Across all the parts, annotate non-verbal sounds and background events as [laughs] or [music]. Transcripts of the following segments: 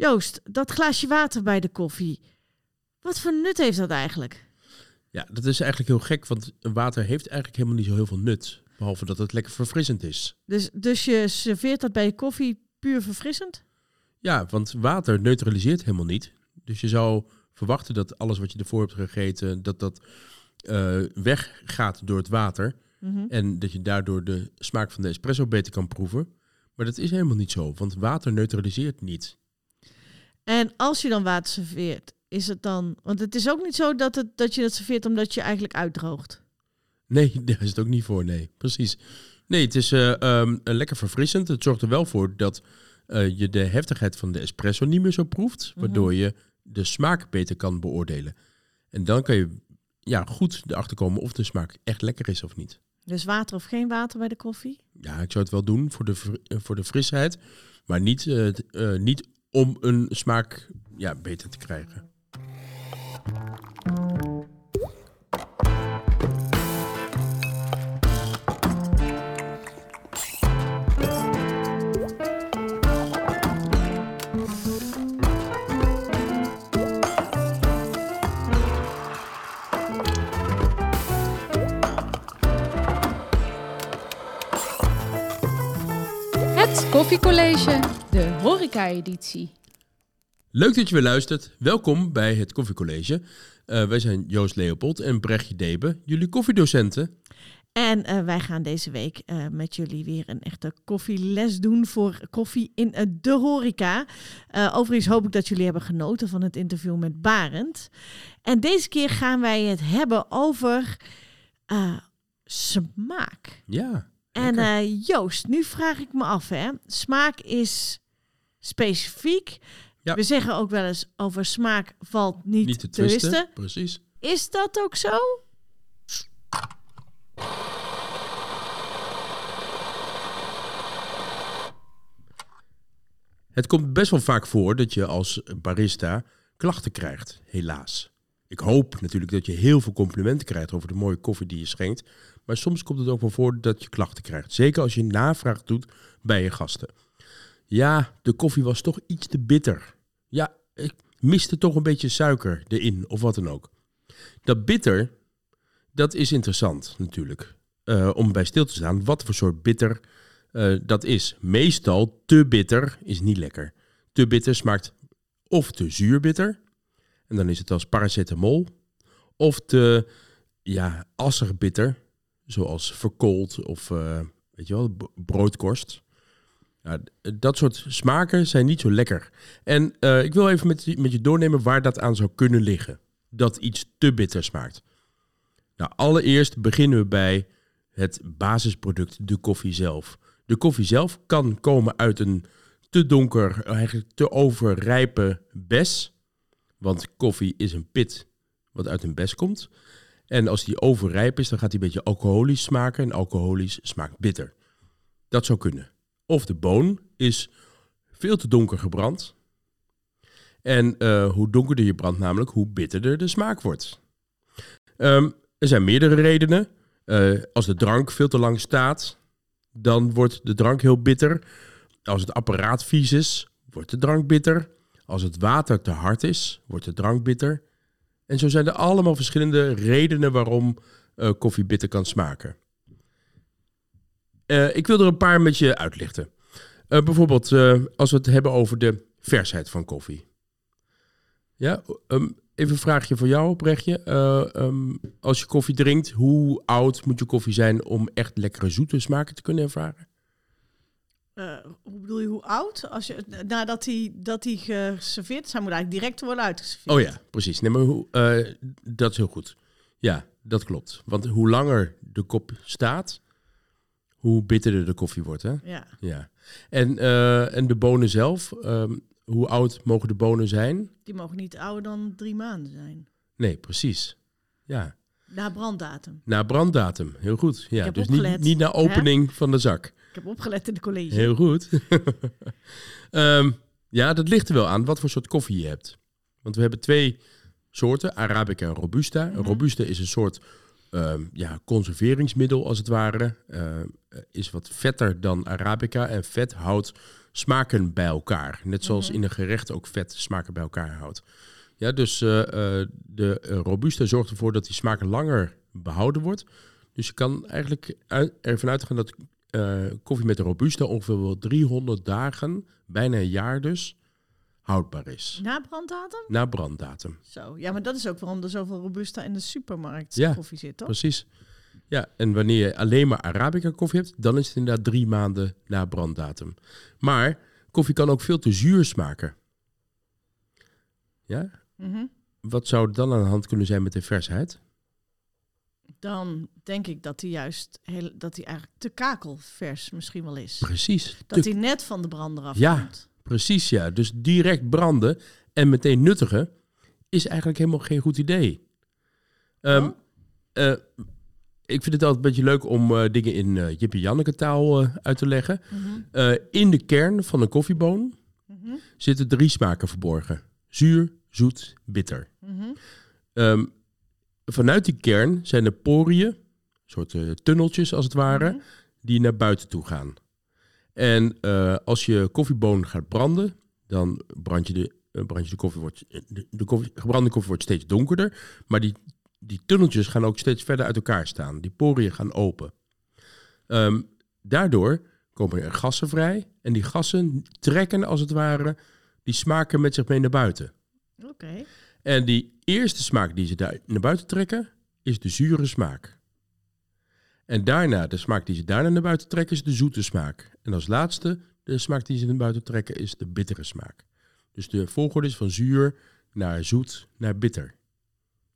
Joost, dat glaasje water bij de koffie. Wat voor nut heeft dat eigenlijk? Ja, dat is eigenlijk heel gek, want water heeft eigenlijk helemaal niet zo heel veel nut. Behalve dat het lekker verfrissend is. Dus, dus je serveert dat bij je koffie puur verfrissend? Ja, want water neutraliseert helemaal niet. Dus je zou verwachten dat alles wat je ervoor hebt gegeten, dat dat uh, weggaat door het water. Mhm. En dat je daardoor de smaak van de espresso beter kan proeven. Maar dat is helemaal niet zo, want water neutraliseert niet. En als je dan water serveert, is het dan... Want het is ook niet zo dat, het, dat je het serveert omdat je eigenlijk uitdroogt. Nee, [laughs] daar is het ook niet voor. Nee, precies. Nee, het is uh, um, lekker verfrissend. Het zorgt er wel voor dat uh, je de heftigheid van de espresso niet meer zo proeft. Mhm. Waardoor je de smaak beter kan beoordelen. En dan kan je ja, goed erachter komen of de smaak echt lekker is of niet. Dus water of geen water bij de koffie? Ja, ik zou het wel doen voor de, eh, voor de frisheid. Maar niet, uh, niet om een smaak ja, beter te krijgen. Het Koffiecollege, de horeca-editie. Leuk dat je weer luistert. Welkom bij het Koffiecollege. Uh, wij zijn Joost Leopold en Brechtje Debe, jullie koffiedocenten. En uh, wij gaan deze week uh, met jullie weer een echte koffieles doen voor koffie in uh, de horeca. overigens hoop ik dat jullie hebben genoten van het interview met Barend. En deze keer gaan wij het hebben over smaak. Ja. En uh, Joost, nu vraag ik me af, hè. Smaak is specifiek. Ja. We zeggen ook wel eens over smaak valt niet, Niet te te twisten. twisten. Precies. Is dat ook zo? Het komt best wel vaak voor dat je als barista klachten krijgt, helaas. Ik hoop natuurlijk dat je heel veel complimenten krijgt over de mooie koffie die je schenkt. Maar soms komt het ook wel voor dat je klachten krijgt. Zeker als je navraag doet bij je gasten. Ja, de koffie was toch iets te bitter. Ja, ik miste toch een beetje suiker erin of wat dan ook. Dat bitter, dat is interessant natuurlijk. Uh, om bij stil te staan wat voor soort bitter uh, dat is. Meestal te bitter is niet lekker. Te bitter smaakt of te zuurbitter. En dan is het als paracetamol. Of te ja, bitter. Zoals verkoold of uh, weet je wel, broodkorst. Ja, dat soort smaken zijn niet zo lekker. En uh, ik wil even met, met je doornemen waar dat aan zou kunnen liggen. Dat iets te bitter smaakt. Nou, allereerst beginnen we bij het basisproduct, de koffie zelf. De koffie zelf kan komen uit een te donker, eigenlijk te overrijpe bes. Want koffie is een pit wat uit een bes komt. En als die overrijp is, dan gaat die een beetje alcoholisch smaken. En alcoholisch smaakt bitter. Dat zou kunnen. Of de boon is veel te donker gebrand. En uh, hoe donkerder je brandt namelijk, hoe bitterder de smaak wordt. Um, er zijn meerdere redenen. Uh, als de drank veel te lang staat, dan wordt de drank heel bitter. Als het apparaat vies is, wordt de drank bitter. Als het water te hard is, wordt de drank bitter. En zo zijn er allemaal verschillende redenen waarom uh, koffie bitter kan smaken. Uh, ik wil er een paar met je uitlichten. Uh, bijvoorbeeld als we het hebben over de versheid van koffie. Ja, um, even een vraagje voor jou, Brechtje. Um, als je koffie drinkt, hoe oud moet je koffie zijn om echt lekkere zoete smaken te kunnen ervaren? Uh, hoe bedoel je, hoe oud? Als je, nadat hij dat die geserveerd is, hij moet eigenlijk direct worden uitgeserveerd. Oh ja, precies. Nee, maar hoe, uh, dat is heel goed. Ja, dat klopt. Want hoe langer de kop staat, hoe bitterder de koffie wordt. Hè? Ja. ja. En, uh, en de bonen zelf, um, hoe oud mogen de bonen zijn? Die mogen niet ouder dan drie maanden zijn. Nee, precies. Ja. Na branddatum. Na branddatum, heel goed. Ja, heb dus niet, opgelet, niet na opening hè? van de zak. Ik heb opgelet in de college. Heel goed. um, [laughs] ja, dat ligt er wel aan wat voor soort koffie je hebt. Want we hebben twee soorten, Arabica en Robusta. Mhm. Robusta is een soort um, ja, conserveringsmiddel als het ware. Uh, is wat vetter dan Arabica. En vet houdt smaken bij elkaar. Net zoals Mhm. in een gerecht ook vet smaken bij elkaar houdt. Ja, dus eh, eh, de eh, Robusta zorgt ervoor dat die smaak langer behouden wordt. Dus je kan eigenlijk ervan uitgaan dat eh, koffie met Robusta ongeveer wel 300 dagen, bijna een jaar dus, houdbaar is. Na branddatum? Na branddatum. Zo. Ja, maar dat is ook waarom er zoveel Robusta in de supermarkt Ja, koffie zit, toch? Precies. Ja, en wanneer je alleen maar Arabica koffie hebt, dan is het inderdaad drie maanden na branddatum. Maar koffie kan ook veel te zuur smaken. Ja? Mhm. Wat zou dan aan de hand kunnen zijn met de versheid? Dan denk ik dat hij juist heel, dat hij eigenlijk te kakelvers misschien wel is. Precies. Dat hij net van de brander af Ja. Precies, ja. Dus direct branden en meteen nuttigen is eigenlijk helemaal geen goed idee. Ehm, Oh? eh, ik vind het altijd een beetje leuk om eh, dingen in eh Jippie Janneke taal uit te leggen. Mhm. In de kern van een koffieboon Mhm. zitten drie smaken verborgen. Zuur, zoet, bitter. Ehm, vanuit die kern zijn er poriën, soort eh, tunneltjes als het ware, Mhm. die naar buiten toe gaan. En eh, als je koffieboon gaat branden, dan brand je de, eh, brand je de koffie, wordt, de, de koffie, gebrande koffie wordt steeds donkerder, maar die, die tunneltjes gaan ook steeds verder uit elkaar staan. Die poriën gaan open. Ehm, daardoor komen er gassen vrij en die gassen trekken als het ware die smaken met zich mee naar buiten. Oké. En die eerste smaak die ze daar naar buiten trekken, is de zure smaak. En daarna, de smaak die ze daarna naar buiten trekken, is de zoete smaak. En als laatste, de smaak die ze naar buiten trekken, is de bittere smaak. Dus de volgorde is van zuur naar zoet naar bitter.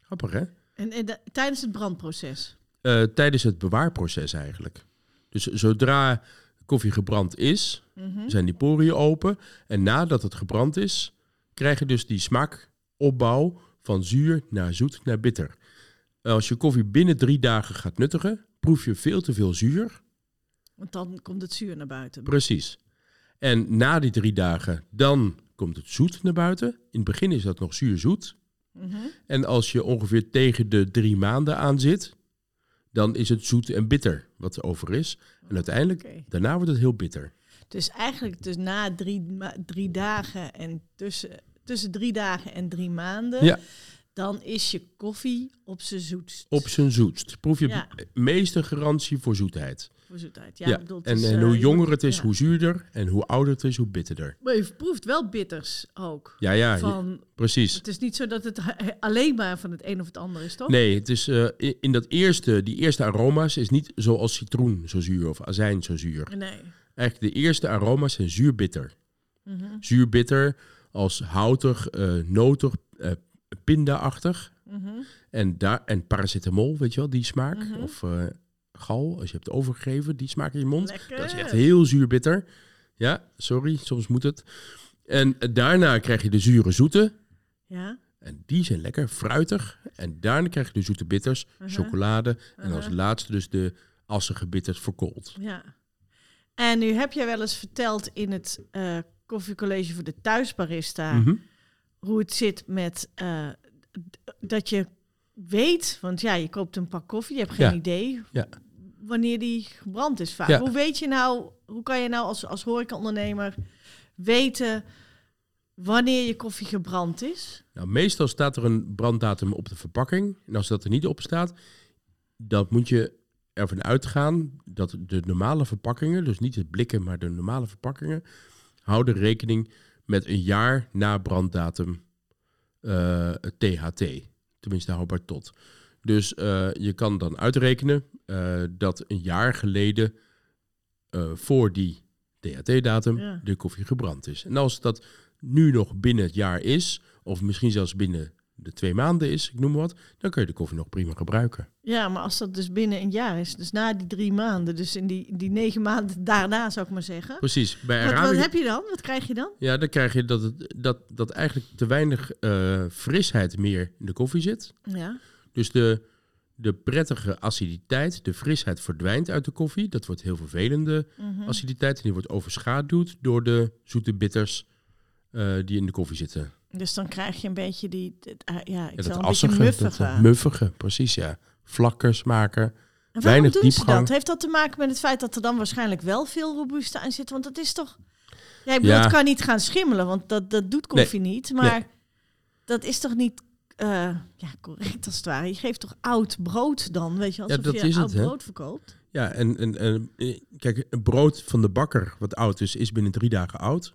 Grappig, hè? En, en tijdens het brandproces. Eh, tijdens het bewaarproces eigenlijk. Dus zodra koffie gebrand is, Mhm. zijn die poriën open. En nadat het gebrand is, krijg je dus die smaakopbouw van zuur naar zoet naar bitter. Als je koffie binnen drie dagen gaat nuttigen, proef je veel te veel zuur. Want dan komt het zuur naar buiten. Precies. En na die drie dagen, dan komt het zoet naar buiten. In het begin is dat nog zuur-zoet. Mhm. En als je ongeveer tegen de drie maanden aan zit, dan is het zoet en bitter wat er over is. En uiteindelijk, daarna wordt het heel bitter. Dus eigenlijk dus na drie, drie dagen en tussen, tussen drie dagen en drie maanden, Ja. dan is je koffie op zijn zoetst. Op zijn zoetst. Proef je Ja. meeste garantie voor zoetheid. voor zoetheid. Ja, bedoel, en, is, en eh, hoe je jonger het is, hoe zuurder. En hoe ouder het is, hoe bitterder. Maar je proeft wel bitters ook. Ja, ja, van, precies. het is niet zo dat het he- [laughs] alleen maar van het een of het ander is, toch? Nee, het is, eh, in, dat eerste, die eerste aroma's is niet zoals citroen zo zuur of azijn zo zuur. Nee. Eigenlijk de eerste aroma's zijn zuur-bitter. Mhm, Zuur-bitter als houtig, eh notig, eh pinda-achtig. mhm. En, daar, en paracetamol, weet je wel, die smaak. Mhm. Of eh, gal, als je hebt overgegeven, die smaak in je mond. Lekker. Dat is echt heel zuur-bitter. Ja, sorry, soms moet het. En daarna krijg je de zure zoete. Ja. En die zijn lekker fruitig. En daarna krijg je de zoete bitters, Mhm. chocolade. En als laatste dus de assige bitters verkoold. Ja. En nu heb jij wel eens verteld in het eh koffiecollege voor de thuisbarista Mhm. hoe het zit met eh, dat je weet, want ja, je koopt een pak koffie, je hebt geen Ja. idee Ja. wanneer die gebrand is vaak. Ja. Hoe weet je nou, hoe kan je nou als, als horecaondernemer weten wanneer je koffie gebrand is? Nou, meestal staat er een branddatum op de verpakking. En als dat er niet op staat, dan moet je ervan uitgaan dat de normale verpakkingen, dus niet het blikken, maar de normale verpakkingen, houden rekening met een jaar na branddatum eh, het THT. Tenminste, houdbaar tot. Dus eh, je kan dan uitrekenen eh, dat een jaar geleden eh, voor die THT-datum Ja. de koffie gebrand is. En als dat nu nog binnen het jaar is, of misschien zelfs binnen de twee maanden is, ik noem maar wat, dan kun je de koffie nog prima gebruiken. Ja, maar als dat dus binnen een jaar is, dus na die drie maanden, dus in die, die negen maanden daarna zou ik maar zeggen. Precies. Bij Wat, wat Arabica, heb je dan? Wat krijg je dan? ja, dan krijg je dat, het, dat, dat eigenlijk te weinig eh, frisheid meer in de koffie zit. Ja. Dus de, de prettige aciditeit, de frisheid verdwijnt uit de koffie. Dat wordt heel vervelende Mhm. aciditeit en die wordt overschaduwd door de zoete bitters eh, die in de koffie zitten. Dus dan krijg je een beetje die, ah, ja, ik Ja, dat een beetje assige, muffige. dat, eh, muffige, precies ja. Vlakke smaken. En waarom weinig doen ze diepgang. dat? Heeft dat te maken met het feit dat er dan waarschijnlijk wel veel robuuste aan zit? Want dat is toch... Ja, ik bedoel, Ja. het kan niet gaan schimmelen, want dat, dat doet koffie niet. Maar dat is toch niet eh, ja, correct als het ware. Je geeft toch oud brood dan, weet je, alsof dat je is oud het, brood verkoopt. Ja, en, en, en eh, kijk, een brood van de bakker wat oud is, is binnen drie dagen oud.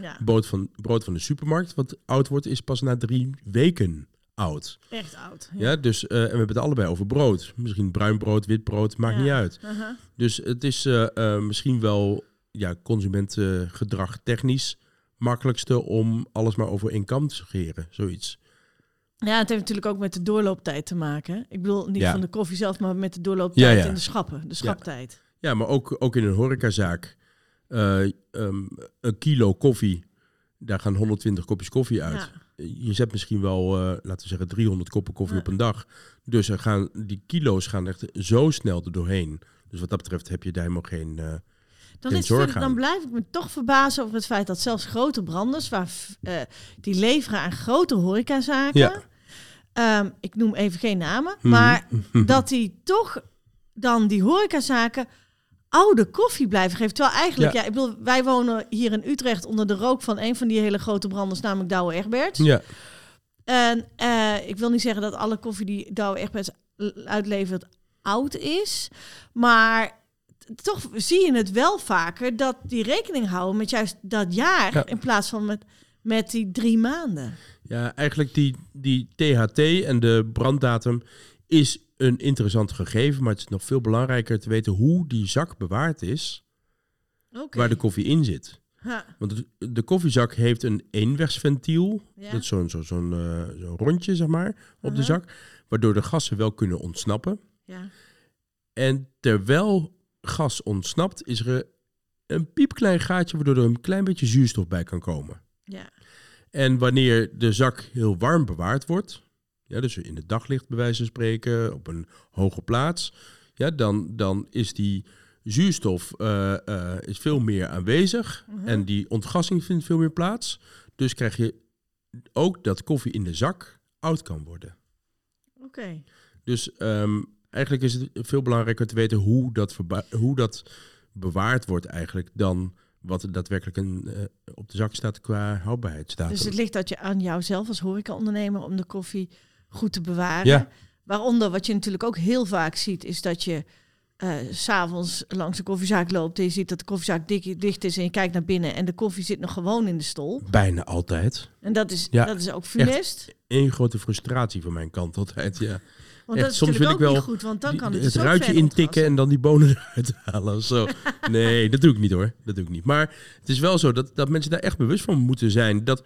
Ja, Brood van, brood van de supermarkt wat oud wordt, is pas na drie weken oud. echt oud. Ja, dus, eh, en we hebben het allebei over brood. Misschien bruin brood, wit brood, maakt Ja. niet uit. Aha. Dus het is eh, eh, misschien wel ja, consumentengedrag technisch makkelijkste om alles maar over één kam te scheren. Zoiets. Ja, het heeft natuurlijk ook met de doorlooptijd te maken. Ik bedoel, niet Ja. van de koffie zelf, maar met de doorlooptijd en de schappen, de schaptijd. Ja, maar ook, ook in een horecazaak. Eh, ehm, een kilo koffie, daar gaan 120 kopjes koffie uit. Ja. Je zet misschien wel, eh, laten we zeggen, 300 koppen koffie Ja. op een dag. Dus er gaan, die kilo's gaan echt zo snel er doorheen. Dus wat dat betreft heb je daar helemaal geen... eh, Dan, is, dan blijf ik me toch verbazen over het feit dat zelfs grote branders, waar, die leveren aan grote horecazaken, Ja. Ehm, ik noem even geen namen, Mhm. maar dat die toch dan die horecazaken oude koffie blijven geven. Terwijl eigenlijk, ja. Ja. ik bedoel, wij wonen hier in Utrecht onder de rook van een van die hele grote branders, namelijk Douwe Egberts. ja, En eh, ik wil niet zeggen dat alle koffie die Douwe Egberts uitlevert oud is, maar toch zie je het wel vaker dat die rekening houden met juist dat jaar Ja. in plaats van met, met die drie maanden. ja, eigenlijk die, die THT en de branddatum is een interessant gegeven. Maar het is nog veel belangrijker te weten hoe die zak bewaard is waar de koffie in zit. Ja. Want de, de koffiezak heeft een eenwegsventiel. Ja. Dat is zo'n zo, zo'n eh, zo'n rondje, zeg maar, op de zak. Waardoor de gassen wel kunnen ontsnappen. Ja. En terwijl gas ontsnapt, is er een piepklein gaatje waardoor er een klein beetje zuurstof bij kan komen. Ja. En wanneer de zak heel warm bewaard wordt, ja, dus in het daglicht bij wijze van spreken, op een hoge plaats, ja, dan, dan is die zuurstof eh, eh, is veel meer aanwezig Mhm. en die ontgassing vindt veel meer plaats. Dus krijg je ook dat koffie in de zak oud kan worden. Oké. Dus ehm, eigenlijk is het veel belangrijker te weten hoe dat, hoe dat bewaard wordt eigenlijk dan wat er daadwerkelijk een, eh, op de zak staat qua houdbaarheidsdatum. Dus het ligt dat je aan jouzelf als horecaondernemer om de koffie goed te bewaren. Ja. Waaronder, wat je natuurlijk ook heel vaak ziet, is dat je s s'avonds langs de koffiezaak loopt en je ziet dat de koffiezaak dik, dicht is en je kijkt naar binnen en de koffie zit nog gewoon in de stol. Bijna altijd. En dat is, Ja, dat is ook funest. Eén grote frustratie van mijn kant altijd, ja. Want echt, dat is soms natuurlijk wil ik niet wel goed, want dan kan het, het dus ruitje intikken en dan die bonen [laughs] eruit halen. Zo. [laughs] Nee, dat doe ik niet hoor. Dat doe ik niet. Maar het is wel zo dat, dat mensen daar echt bewust van moeten zijn. Dat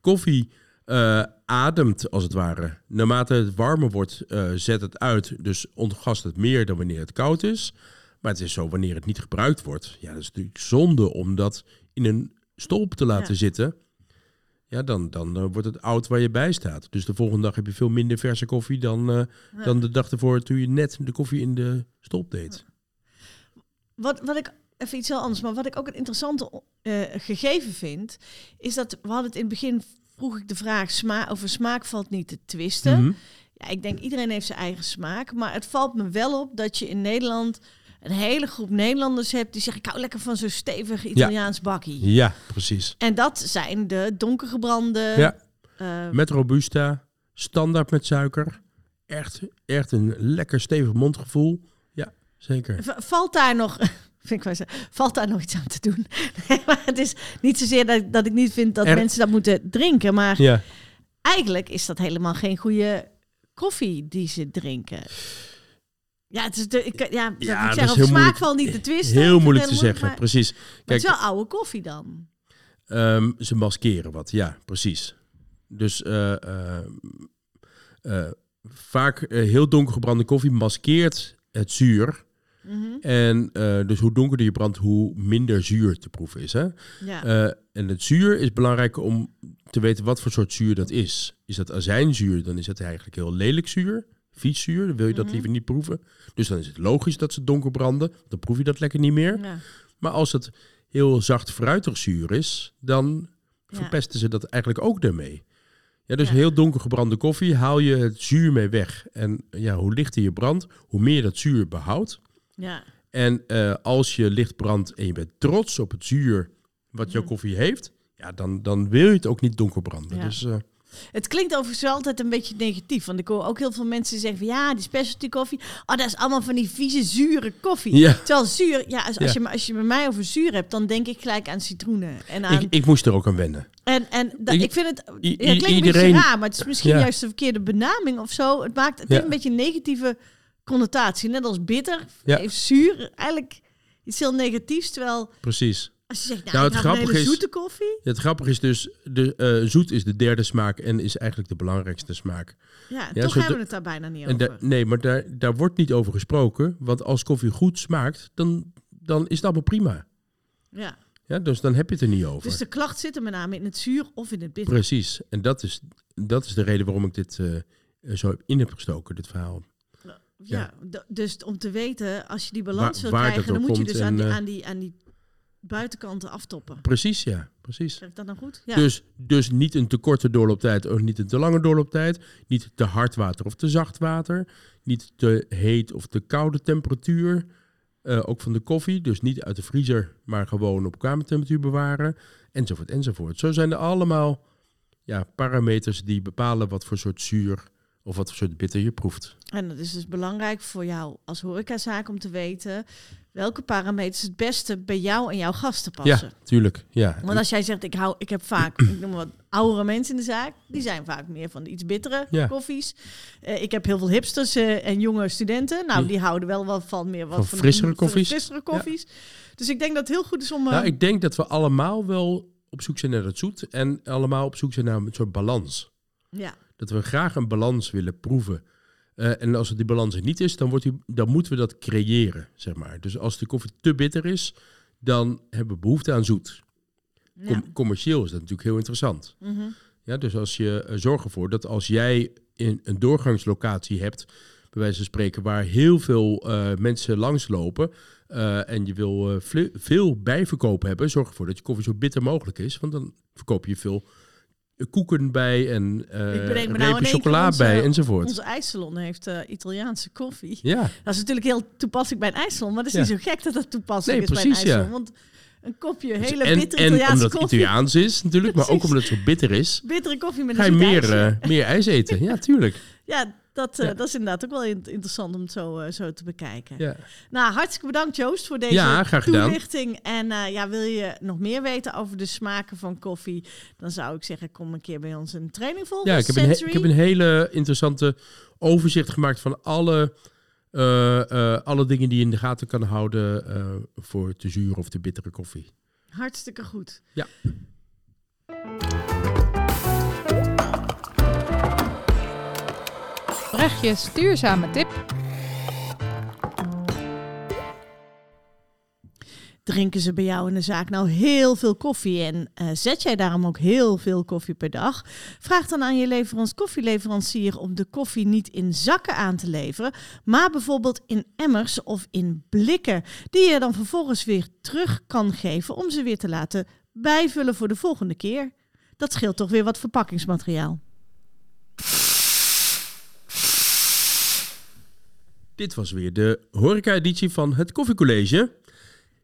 koffie eh, ademt, als het ware. Naarmate het warmer wordt, eh, zet het uit. Dus ontgast het meer dan wanneer het koud is. Maar het is zo, wanneer het niet gebruikt wordt. Ja, dat is natuurlijk zonde om dat in een stolp te laten Ja. zitten. Ja, dan, dan eh, wordt het oud waar je bij staat. Dus de volgende dag heb je veel minder verse koffie dan, Ja. dan de dag ervoor toen je net de koffie in de stolp deed. Wat, wat ik even iets heel anders, maar wat ik ook een interessante gegeven vind, is dat we hadden het in het begin vroeg ik de vraag sma over smaak valt niet te twisten. Mhm. Ja, ik denk iedereen heeft zijn eigen smaak, maar het valt me wel op dat je in Nederland een hele groep Nederlanders hebt die zeggen ik hou lekker van zo'n stevig Italiaans bakkie. Ja, precies. En dat zijn de donkergebrande. Ja. eh, Met Robusta, standaard met suiker. Echt, echt een lekker stevig mondgevoel. Ja, zeker. v- valt daar nog vind ik wel zo, valt daar nog iets aan te doen? [laughs] Nee, maar het is niet zozeer dat, dat ik niet vind dat Er- mensen dat moeten drinken, maar Ja, eigenlijk is dat helemaal geen goede koffie die ze drinken. Ja, het is de, ik, ja, Ja, ik zeg, is op heel smaak moeilijk- valt niet te twisten. heel moeilijk te zeggen, maar- precies. maar het Kijk, is wel oude koffie dan. ehm, ze maskeren wat, ja, precies. Dus eh, eh, eh, vaak heel donkergebrande koffie maskeert het zuur. Mhm. En eh, dus hoe donkerder je brandt, hoe minder zuur te proeven is. Hè? Ja. Eh, en het zuur is belangrijk om te weten wat voor soort zuur dat is. Is dat azijnzuur, dan is het eigenlijk heel lelijk zuur. Fietszuur, dan wil je dat Mhm. liever niet proeven. Dus dan is het logisch dat ze donker branden. Dan proef je dat lekker niet meer. ja. Maar als het heel zacht fruitig zuur is, dan Ja. verpesten ze dat eigenlijk ook daarmee. Ja, dus Ja. heel donker gebrande koffie haal je het zuur mee weg. En ja, hoe lichter je brandt, hoe meer dat zuur behoudt. Ja. En eh, als je licht brandt en je bent trots op het zuur wat jouw Ja. koffie heeft, ja, dan, dan wil je het ook niet donker branden. Ja. Dus eh, Het klinkt overigens wel altijd een beetje negatief. Want ik hoor ook heel veel mensen zeggen van ja, die specialty koffie. Oh, dat is allemaal van die vieze, zure koffie. ja, Terwijl zuur, ja, als, als, Ja. je, als je met mij over zuur hebt, dan denk ik gelijk aan citroenen. En, aan, ik, ik moest er ook aan wennen. en, en da- ik- ik, vind het, ja, het klinkt een iedereen- beetje raar, maar het is misschien Ja. juist de verkeerde benaming of zo. Het maakt het een beetje een negatieve connotatie. Net als bitter, Ja. heeft zuur eigenlijk iets heel negatiefs. Terwijl Precies. als je zegt, nou, Nou, het grappige is- zoete koffie. Het grappige is dus, de, eh, zoet is de derde smaak en is eigenlijk de belangrijkste smaak. Ja, Ja, toch hebben we het daar bijna niet En over. da- nee, maar daar, daar wordt niet over gesproken. Want als koffie goed smaakt, dan, dan is het allemaal prima. ja. Ja, dus dan heb je het er niet over. Dus de klacht zit er met name in het zuur of in het bitter. Precies. En dat is, dat is de reden waarom ik dit eh, zo in heb gestoken, dit verhaal. Ja, dus om te weten, als je die balans Waar- wil waar krijgen, dan moet je dus aan, die, eh, aan, die, aan die buitenkanten aftoppen. Precies, ja. Precies. Zeg ik dat nou goed? Ja. Dus, dus niet een te korte doorlooptijd of niet een te lange doorlooptijd. Niet te hard water of te zacht water. Niet te heet of te koude temperatuur. Eh, ook van de koffie. Dus niet uit de vriezer, maar gewoon op kamertemperatuur bewaren. Enzovoort, enzovoort. Zo zijn er allemaal ja, parameters die bepalen wat voor soort zuur of wat voor soort bitter je proeft. En dat is dus belangrijk voor jou als horecazaak om te weten welke parameters het beste bij jou en jouw gasten passen. Ja, tuurlijk. Ja. Want als jij zegt, ik, hou, ik heb vaak, ik noem wat, oudere mensen in de zaak, die zijn vaak meer van de iets bittere Ja. koffies. Eh, ik heb heel veel hipsters eh, en jonge studenten. Nou, die houden wel wat van meer wat Van van frissere koffies. frissere koffies. Dus ik denk dat het heel goed is om. eh, Nou, ik denk dat we allemaal wel op zoek zijn naar het zoet. En allemaal op zoek zijn naar een soort balans. ja. Dat we graag een balans willen proeven. Eh, en als het die balans er niet is, dan, wordt die, dan moeten we dat creëren, zeg maar. Dus als de koffie te bitter is, dan hebben we behoefte aan zoet. ja. Com- commercieel is dat natuurlijk heel interessant. Mhm. Ja, dus als je uh, zorgt ervoor dat als jij in een doorgangslocatie hebt, bij wijze van spreken, waar heel veel uh, mensen langslopen uh, en je wil veel bijverkoop hebben, zorg ervoor dat je koffie zo bitter mogelijk is, want dan verkoop je veel koeken bij en uh, nou chocola onze- bij enzovoort. Onze ijssalon heeft eh, Italiaanse koffie. Ja, Dat is natuurlijk heel toepasselijk bij een ijssalon, maar dat is Ja. niet zo gek dat dat toepasselijk Nee, is bij precies, een ja. ijssalon. Want een kopje hele en, bittere en Italiaanse omdat het koffie, Italiaans is natuurlijk, maar ook omdat het zo bitter is, bittere koffie met ga je een meer, uh, meer ijs eten. Ja, tuurlijk. Ja, dat, uh, Ja. dat is inderdaad ook wel in- interessant om het zo, uh, zo te bekijken. Ja. Nou, hartstikke bedankt Joost voor deze Ja, graag gedaan. toelichting. En uh, ja, wil je nog meer weten over de smaken van koffie, dan zou ik zeggen, kom een keer bij ons een training volgen. Ja, ik heb, een he- ik heb een hele interessante overzicht gemaakt van alle, eh, eh, alle dingen die je in de gaten kan houden eh, voor te zure of te bittere koffie. Hartstikke goed. Ja. Brechtjes duurzame tip. Drinken ze bij jou in de zaak nou heel veel koffie en uh, zet jij daarom ook heel veel koffie per dag? Vraag dan aan je leverans koffieleverancier om de koffie niet in zakken aan te leveren, maar bijvoorbeeld in emmers of in blikken, die je dan vervolgens weer terug kan geven om ze weer te laten bijvullen voor de volgende keer. Dat scheelt toch weer wat verpakkingsmateriaal. Dit was weer de horeca-editie van het Koffiecollege.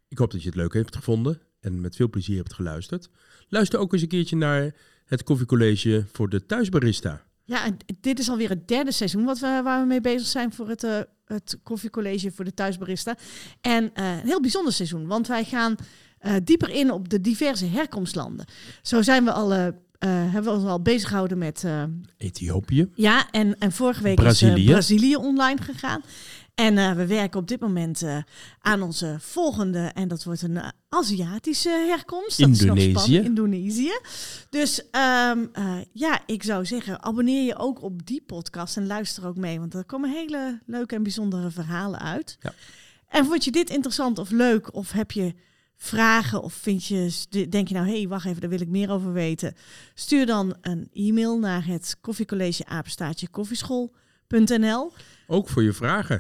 Ik hoop dat je het leuk hebt gevonden en met veel plezier hebt geluisterd. Luister ook eens een keertje naar het Koffiecollege voor de thuisbarista. Ja, dit is alweer het derde seizoen wat we, waar we mee bezig zijn voor het, uh, het koffiecollege voor de thuisbarista. En uh, een heel bijzonder seizoen, want wij gaan uh, dieper in op de diverse herkomstlanden. Zo zijn we al, hebben we ons al bezig gehouden met... Ethiopië. Ja, en, en vorige week Brazilië. is Brazilië online gegaan. En uh, we werken op dit moment uh, aan onze volgende, en dat wordt een uh, Aziatische herkomst. Dat Indonesië. Is Indonesië. Dus um, ja, ik zou zeggen, abonneer je ook op die podcast en luister ook mee, want er komen hele leuke en bijzondere verhalen uit. Ja. En vond je dit interessant of leuk, of heb je vragen, of vind je, denk je nou, hé, hey, wacht even, daar wil ik meer over weten. Stuur dan een e-mail naar het koffiecollege apenstaartje koffieschool.nl. Ook voor je vragen.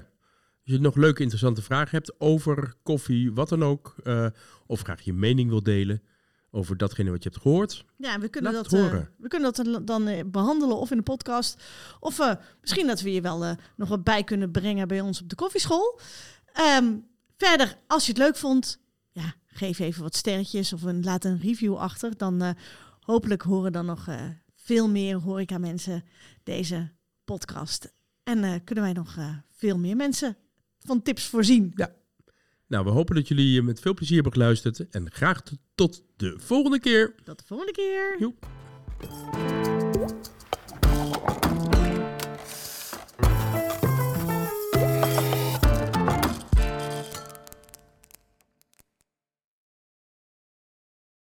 Als je nog leuke, interessante vragen hebt over koffie, wat dan ook, uh, of graag je mening wil delen over datgene wat je hebt gehoord. Ja, we kunnen, dat, uh, we kunnen dat dan uh, behandelen of in de podcast. Of misschien dat we je wel eh, nog wat bij kunnen brengen bij ons op de koffieschool. Um, verder, als je het leuk vond, ja, geef even wat sterretjes of een, laat een review achter. Dan uh, hopelijk horen dan nog uh, veel meer horeca mensen deze podcast. En uh, kunnen wij nog veel meer mensen van tips voorzien. Ja. Nou, we hopen dat jullie met veel plezier hebben geluisterd. En graag tot de volgende keer. Tot de volgende keer. Joep.